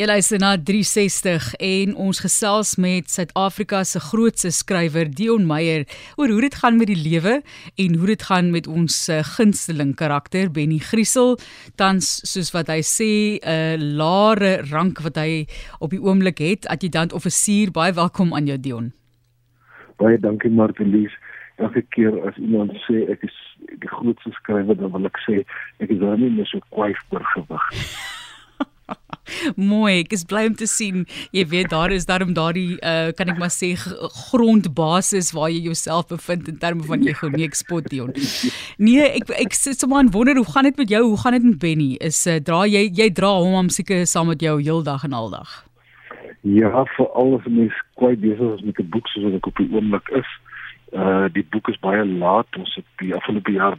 Jy luister na 360 en ons gesels met Suid-Afrika se grootste skrywer Dion Meyer oor hoe dit gaan met die lewe en hoe dit gaan met ons eh, gunsteling karakter Benny Griesel. Tans soos wat hy sê 'n lare rank wat hy op die oomblik het. Adjutant offisier baie welkom aan jou Dion. Baie dankie Martelies. Elke keer as iemand sê ek is die grootste skrywer dan wil ek sê ek is daarmee net so kwyf oor gewig Mooi, ek is bly om te sien. Jy weet daar is daarom daardie uh kan ek maar sê grondbasis waar jy jouself bevind in terme van jy gou nie ekspot Dion. Nee, ek ek sit sommer aan wonder hoe gaan dit met jou? Hoe gaan dit met Benny? Is uh, dra jy jy dra hom om seker saam met jou heeldag en aldag. Ja, vir alles mens kwai besig met 'n boek soos wat ek op die oomblik is. Uh die boek is baie laat. Ons het die afgelope jaar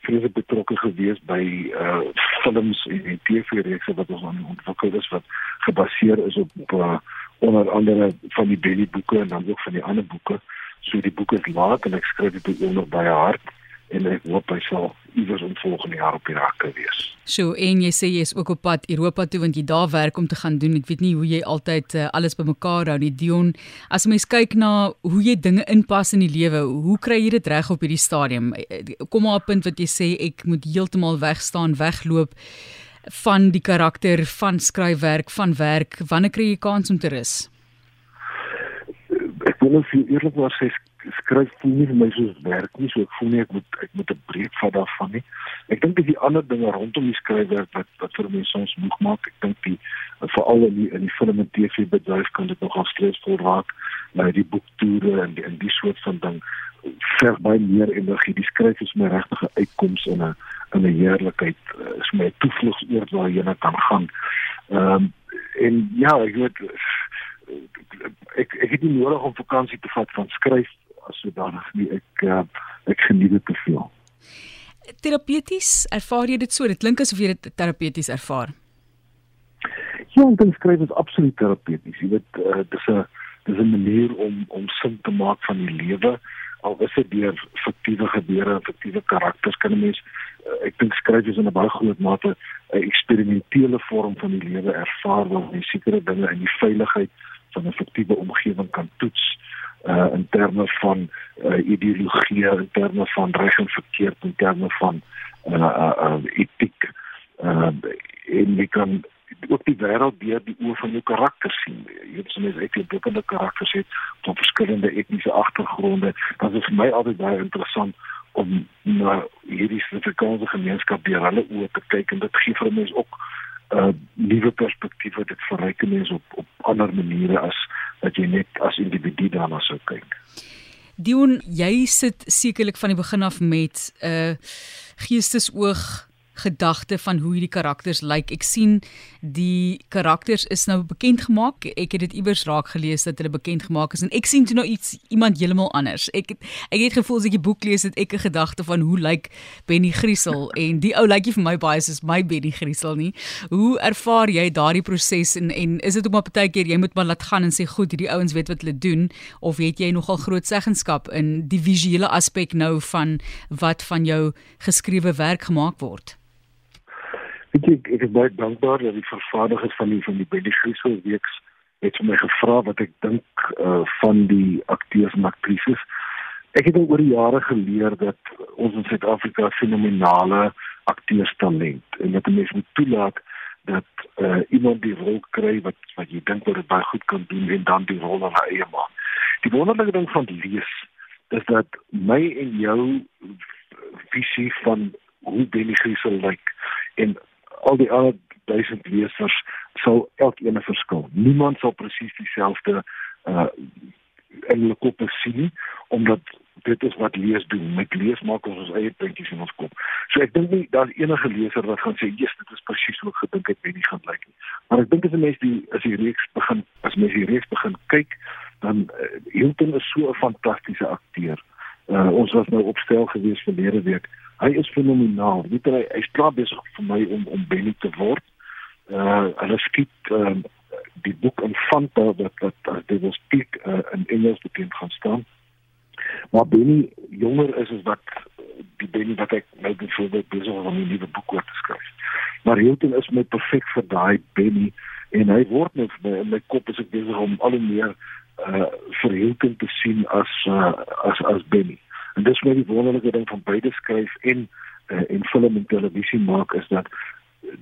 vreeslik betrokke gewees by uh films en TV-reekse wat ons aan ontwikkel is wat gebaseer is op uh, onder andere van die Benny boeke en dan ook van die ander boeke. So die boek is laat en ek skryf dit ook nog baie hard en ek hoop hy sal iewers in volgende jaar op die rakke wees. So en jy sê jy is ook op pad Europa toe want jy daar werk om te gaan doen. Ek weet nie hoe jy altyd uh, alles bymekaar hou nie. Dion, as mens kyk na hoe jy dinge inpas in die lewe, hoe kry jy dit reg op hierdie stadium? Eh, eh, kom maar op 'n punt wat jy sê ek moet heeltemal wegstaan, wegloop van die karakter van skryfwerk, van werk. Wanneer kry jy kans om te rus? Ek wil net eerlikwaar sê skryf nie vir my soos werk nie, so ek voel nie ek moet ek moet 'n breek vat daarvan nie. Ek dink dis die ander dinge rondom die skryfwerk wat wat vir mense soms moeg maak. Ek dink die veral in die in die film en TV bedryf kan dit nogal stresvol raak, nou die boektoere en die en die soort van ding verg baie meer energie. Die skryf is my regtig 'n uitkoms in 'n in 'n heerlikheid. Uh, is my toevlugsoord waar jy net kan gaan. Ehm um, en ja, ek weet ek ek het nie nodig om vakansie te vat van skryf as sodanig nie ek uh, ek geniet dit te veel. Terapeuties, ervaar jy dit so? Dit klink asof jy dit terapeuties ervaar. Ja, en dan skryf is absoluut terapeuties. Jy weet uh, dis 'n dis 'n manier om om sin te maak van die lewe al is dit deur fiktiewe gebeure en fiktiewe karakters kan 'n mens uh, ek dink skryf is in 'n baie groot mate 'n eksperimentele vorm van die lewe ervaar waar jy sekere dinge in die veiligheid van 'n fiktiewe omgewing kan toets uh in terme van uh ideologie, in terme van reg en verkeerd, in terme van uh uh, uh etiek. Uh en jy kan ook die wêreld deur die oë van jou karakter sien. Jy weet soms ek het bekende karakters het van verskillende etniese agtergronde. Dit is vir my altyd baie interessant om na hierdie Suid-Afrikaanse gemeenskap deur hulle oë te kyk en dit gee vir mense ook uh nuwe perspektiewe dit verryk mense op op ander maniere as dat jy net as individu daarna sou kyk. Dion, jy sit sekerlik van die begin af met 'n uh, geestesoog gedagte van hoe hierdie karakters lyk. Like. Ek sien die karakters is nou bekend gemaak. Ek het dit iewers raak gelees dat hulle bekend gemaak is en ek sien toe nou iets iemand heeltemal anders. Ek het, ek het gevoel as ek die boek lees het ek 'n gedagte van hoe lyk Benny Griesel en die ou lyk nie vir my baie soos my Benny Griesel nie. Hoe ervaar jy daardie proses en en is dit ook maar baie keer jy moet maar laat gaan en sê goed, hierdie ouens weet wat hulle doen of het jy nogal groot seggenskap in die visuele aspek nou van wat van jou geskrewe werk gemaak word? Weet jy, ek is baie dankbaar dat die vervaardigers van die van die Betty Griesel weeks het my gevra wat ek dink uh, van die akteurs en aktrises. Ek het oor die jare geleer dat ons in Suid-Afrika fenominale akteurstalent en dat mense moet toelaat dat uh, iemand die rol kry wat wat jy dink wat dit baie goed kan doen en dan die rol aan eie maak. Die wonderlike ding van lees is dat my en jou visie van hoe Benny Griesel lyk en al die ander duisend lesers sal elkeen 'n verskil. Niemand sal presies dieselfde uh in hulle kop sien omdat dit is wat lees doen. Met lees maak ons ons eie puntjies in ons kop. So ek dink nie daar's enige leser wat gaan sê, "Jesus, dit is presies hoe ek gedink het nie gaan lyk nie." Maar ek dink as 'n mens die as die reeks begin, as mens die reeks begin kyk, dan uh, Hilton is so 'n fantastiese akteur. Uh ons was nou opstel gewees verlede week hy is fenomenaal. Weet jy, hy's klaar besig vir my om om Benny te word. Uh hulle skiet uh, die boek Infanta wat wat as dit was piek uh, in Engels bekend gaan staan. Maar Benny jonger is as wat die Benny wat ek nou byvoorbeeld besig is om 'n nuwe boek oor te skryf. Maar Hilton is my perfek vir daai Benny en hy word net my, in my kop is ek besig om al hoe meer uh verhelking te sien as uh, as as Benny. En dis my wonderlike ding van beide skryf en uh, en film en televisie maak is dat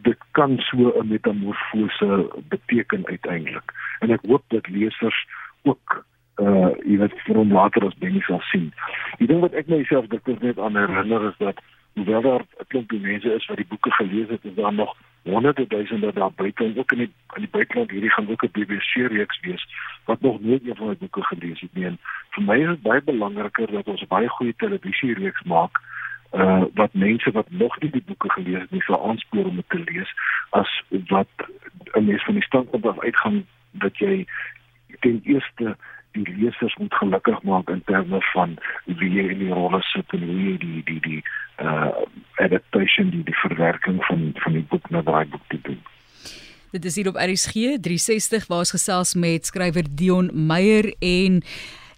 dit kan so 'n metamorfose beteken uiteindelik. En ek hoop dat lesers ook uh jy weet vir hom later as Benny sal sien. Die ding wat ek myself dit net aan herinner is dat hoewel daar 'n klomp mense is wat die boeke gelees het, is daar nog honderde duisende daar buite en ook in die in die buiteland hierdie gaan ook 'n BBC reeks wees wat nog nooit een van my boeke gelees het nie. En vir my is dit baie belangriker dat ons baie goeie televisie reeks maak uh wat mense wat nog nie die boeke gelees het nie sal aanspoor om dit te lees as wat 'n mens van die standpunt af uitgaan dat jy ten eerste die lesers moet gelukkig maak in terme van wie jy in die rolle sit en hoe jy die die die uh adaptation die die verwerking van van die boek na daai boek te doen. Dit is hier op RSG 360 waar ons gesels met skrywer Dion Meyer en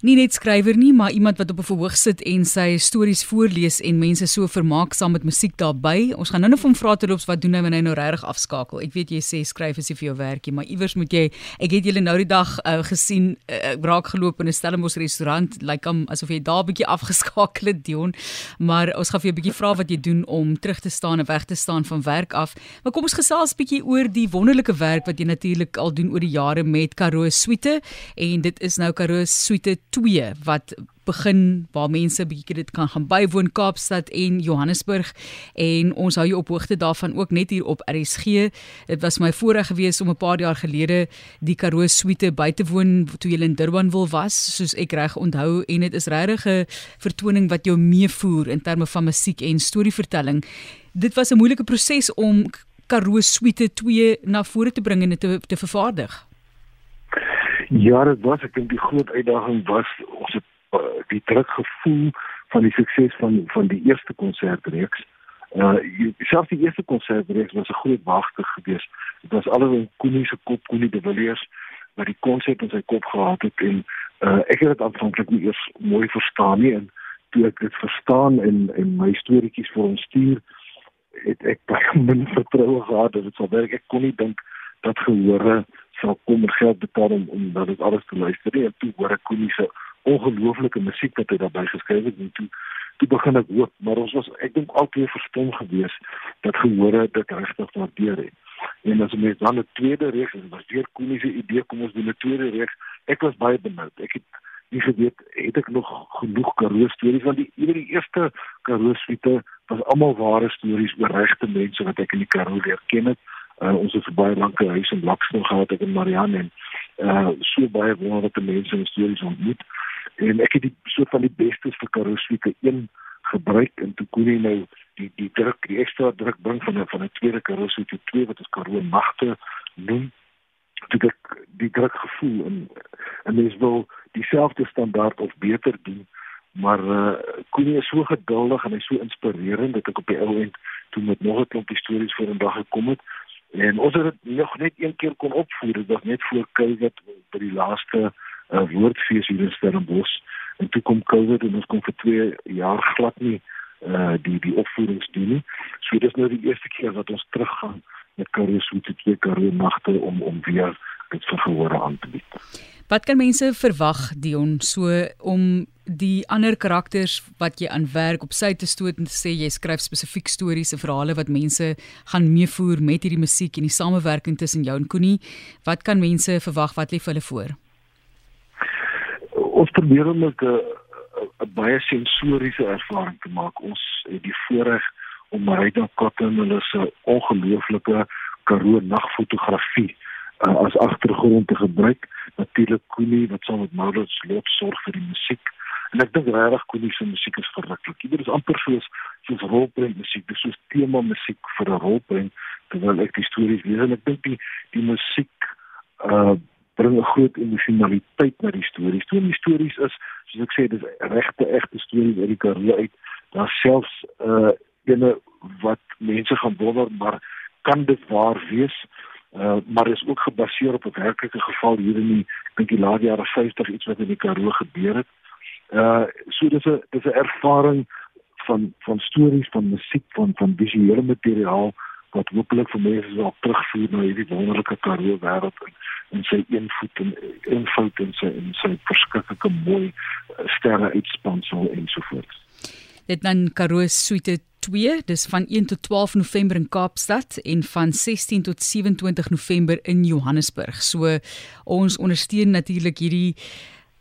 nie net skrywer nie, maar iemand wat op 'n verhoog sit en sy stories voorlees en mense so vermaak saam met musiek daarbey. Ons gaan nou net van vra terloops wat doen hy wanneer hy nou regtig afskakel. Ek weet jy sê skryf is nie vir jou werkie, maar iewers moet jy ek het julle nou die dag uh, gesien uh, raak geloop in 'n Stellenbosch restaurant, lyk like asof jy daar 'n bietjie afgeskakel het, Dion. Maar ons gaan vir jou 'n bietjie vra wat jy doen om terug te staan en weg te staan van werk af. Maar kom ons gesels 'n bietjie oor die wonderlike werk wat jy natuurlik al doen oor die jare met Karoo Suite en dit is nou Karoo Suite 2 wat begin waar mense bietjie dit kan gaan bywoon Kaapstad en Johannesburg en ons hou jou op hoogte daarvan ook net hier op RSG. Dit was my voorreg gewees om 'n paar jaar gelede die Karoo Suite by te woon toe jy in Durban wil was, soos ek reg onthou en dit is regtig 'n vertoning wat jou meevoer in terme van musiek en storievertelling. Dit was 'n moeilike proses om Karoo Suite 2 na vore te bring en dit te, te vervaardig. Ja, dit was ek dink die groot uitdaging was ons het uh, die druk gevoel van die sukses van van die eerste konsertreeks. Uh selfs die eerste konsertreeks was 'n groot wagte geweest. Dit was alles in Koenie se kop, Koenie de Villiers wat die konsep in sy kop gehad het en uh ek het dit aanvanklik nie eers mooi verstaan nie en toe ek dit verstaan en en my storieetjies vir hom stuur het ek baie min vertroue gehad dat dit sou werk. Ek kon nie dink dat gehore sal kom en geld betaal om om dat dit alles te luister nie. En toe hoor ek Koenie se ongelooflike musiek wat hy daarbey geskryf het en toe toe begin ek hoop, maar ons was ek dink altyd verstom gewees dat gehore dit regtig waardeer het. En as ons dan 'n tweede reeks en was weer Koenie se idee kom ons doen 'n tweede reeks. Ek was baie benoud. Ek het nie geweet het ek nog genoeg Karoo stories want die oor die eerste Karoo suite was almal ware stories oor regte mense wat ek in die Karoo leer ken het uh, ons het baie lank 'n huis in Blackstone gehad ek en Marianne en uh so baie wonderlike mense en stories ontmoet. En ek het die soort van die bestes vir Karoo Suite 1 gebruik en toe kon jy nou die die druk die ekstra druk bring van 'n van 'n tweede Karoo Suite 2 wat ons Karoo Nagte noem. Dit ek die druk gevoel en en mens wil dieselfde standaard of beter doen maar uh Koenie is so geduldig en hy's so inspirerend dat ek op die ou end toe met nog 'n klompie stories voor 'n dag gekom het En ons het dit nog net een keer kon opvoer, dit was net voor Covid by die laaste uh, woordfees hier in Stellenbosch. En toe kom Covid en ons kom vir 2 jaar glad nie uh die die opvoerings doen nie. So dis nou die eerste keer wat ons teruggaan met Karoo Suite twee Karoo nagte om om weer dit vir gehore aan te bied. Wat kan mense verwag Dion so om die ander karakters wat jy aan werk op sy te stoot en te sê jy skryf spesifiek stories en verhale wat mense gaan meevoer met hierdie musiek en die samewerking tussen jou en Koenie. Wat kan mense verwag wat lê vir hulle voor? Ons probeer om 'n baie sensoriese ervaring te maak. Ons het die voorreg om Marita Cotton hulle se ongelooflike Karoo nagfotografie uh, as agtergrond te gebruik. Natuurlik Koenie wat saam met Maurits Lot sorg vir die musiek En ek dink regtig Koenie se musiek is verruklik. Dit is amper soos soos rolprent musiek, dis soos tema musiek vir 'n rolprent terwyl ek die stories lees en ek dink die die musiek uh bring 'n groot emosionaliteit na die stories. Toe die stories is, soos ek sê, dis regte egte stories uit die Karoo uit. Daar selfs uh ene wat mense gaan wonder maar kan dit waar wees? Uh, maar is ook gebaseer op 'n werklike geval hier in die dink die laat jare 50 iets wat in die Karoo gebeur het. Uh so dis 'n dis 'n ervaring van van stories van musiek van van visuele materiaal wat hopelik vir mense sal terugvoer na hierdie wonderlike Karoo wêreld en en sy een voet en een fout en sy en sy verskriklike mooi uh, sterre uitspansel en so voort. Dit dan Karoo Suite 2, dis van 1 tot 12 November in Kaapstad en van 16 tot 27 November in Johannesburg. So ons ondersteun natuurlik hierdie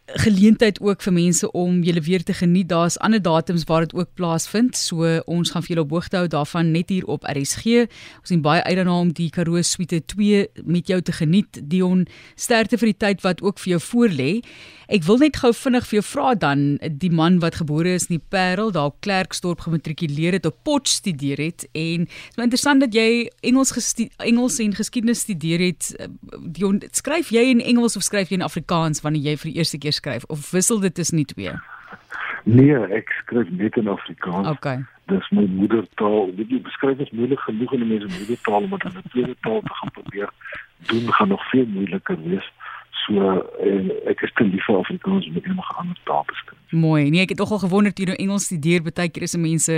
geleentheid ook vir mense om julle weer te geniet. Daar's ander datums waar dit ook plaasvind. So ons gaan vir julle op hoogte hou daarvan net hier op RSG. Ons sien baie uit daarna om die Karoo Suite 2 met jou te geniet. Dion, sterkte vir die tyd wat ook vir jou voorlê. Ek wil net gou vinnig vir jou vra dan die man wat gebore is in die Parel, daar Klerksdorp gematrikuleer het, op Pot studeer het en dit is interessant dat jy Engels Engels en geskiedenis studeer het. Dion, skryf jy in Engels of skryf jy in Afrikaans wanneer jy vir die eerste keer skryf of wissel dit tussen die twee? Nee, ek skryf net in Afrikaans. Okay. Dis my moedertaal. Dit jy beskryf as moeilik genoeg in 'n mens se moedertaal om dit in 'n tweede taal te gaan probeer doen gaan nog veel moeiliker wees. So en ek is te lief vir Afrikaans om enige ander taal te skryf. Mooi. Nee, ek het tog al gewonder toe jy nou Engels studeer, baie keer is mense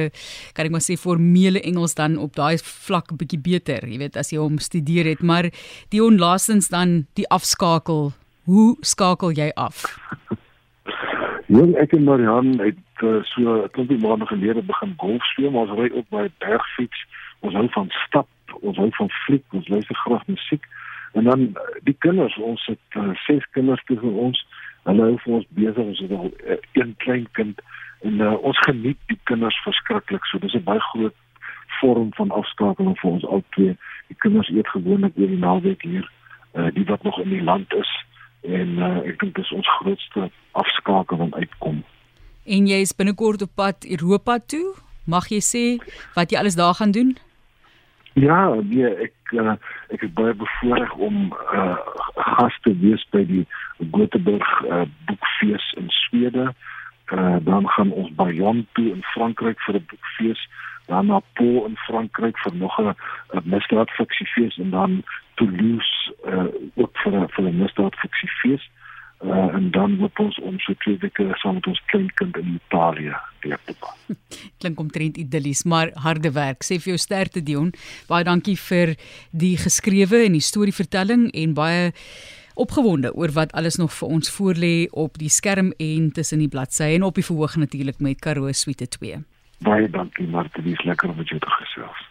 kan ek maar sê formele Engels dan op daai vlak bietjie beter, jy weet, as jy hom studeer het, maar die onlaastens dan die afskakel. Hoe skakel jy af? Jong, ek en Marian het uh, so 'n klompie maande gelede begin golf speel, maar ons ry op by bergfiets. Ons hou van stap, ons hou van fliek, ons luister graag musiek. En dan eh, die kinders, ons het uh, ses kinders tussen ons. Hulle hou vir ons besig. Ons het al uh, een klein kind en uh, ons geniet die kinders verskriklik. So dis 'n baie groot vorm van afskakeling vir ons albei. Die kinders eet gewoonlik oor die naweek hier. Uh, die wat nog in die land is en uh, ek dink dis ons grootste afskakeling uitkom. En jy is binnekort op pad Europa toe. Mag jy sê wat jy alles daar gaan doen? Ja, nee, ek uh, ek is baie bevoorreg om uh, gas te wees by die Göteborg uh, boekfees in Swede. Uh, dan gaan ons by Jon toe in Frankryk vir 'n boekfees, dan na Po in Frankryk vir nog 'n misdaadfiksiefees en dan Toulouse uh, ook vir 'n misdaadfiksiefees. Uh, en dan moet ons om so twee weke saam met ons kleinkind in Italië deur te gaan. Klink omtrent idillies, maar harde werk. Sê vir jou sterkte Dion. Baie dankie vir die geskrewe en die storievertelling en baie opgewonde oor wat alles nog vir ons voorlê op die skerm en tussen die bladsye en op die verhoog natuurlik met Karoo Suite 2. Baie dankie Martie, dis lekker om met jou te gesels.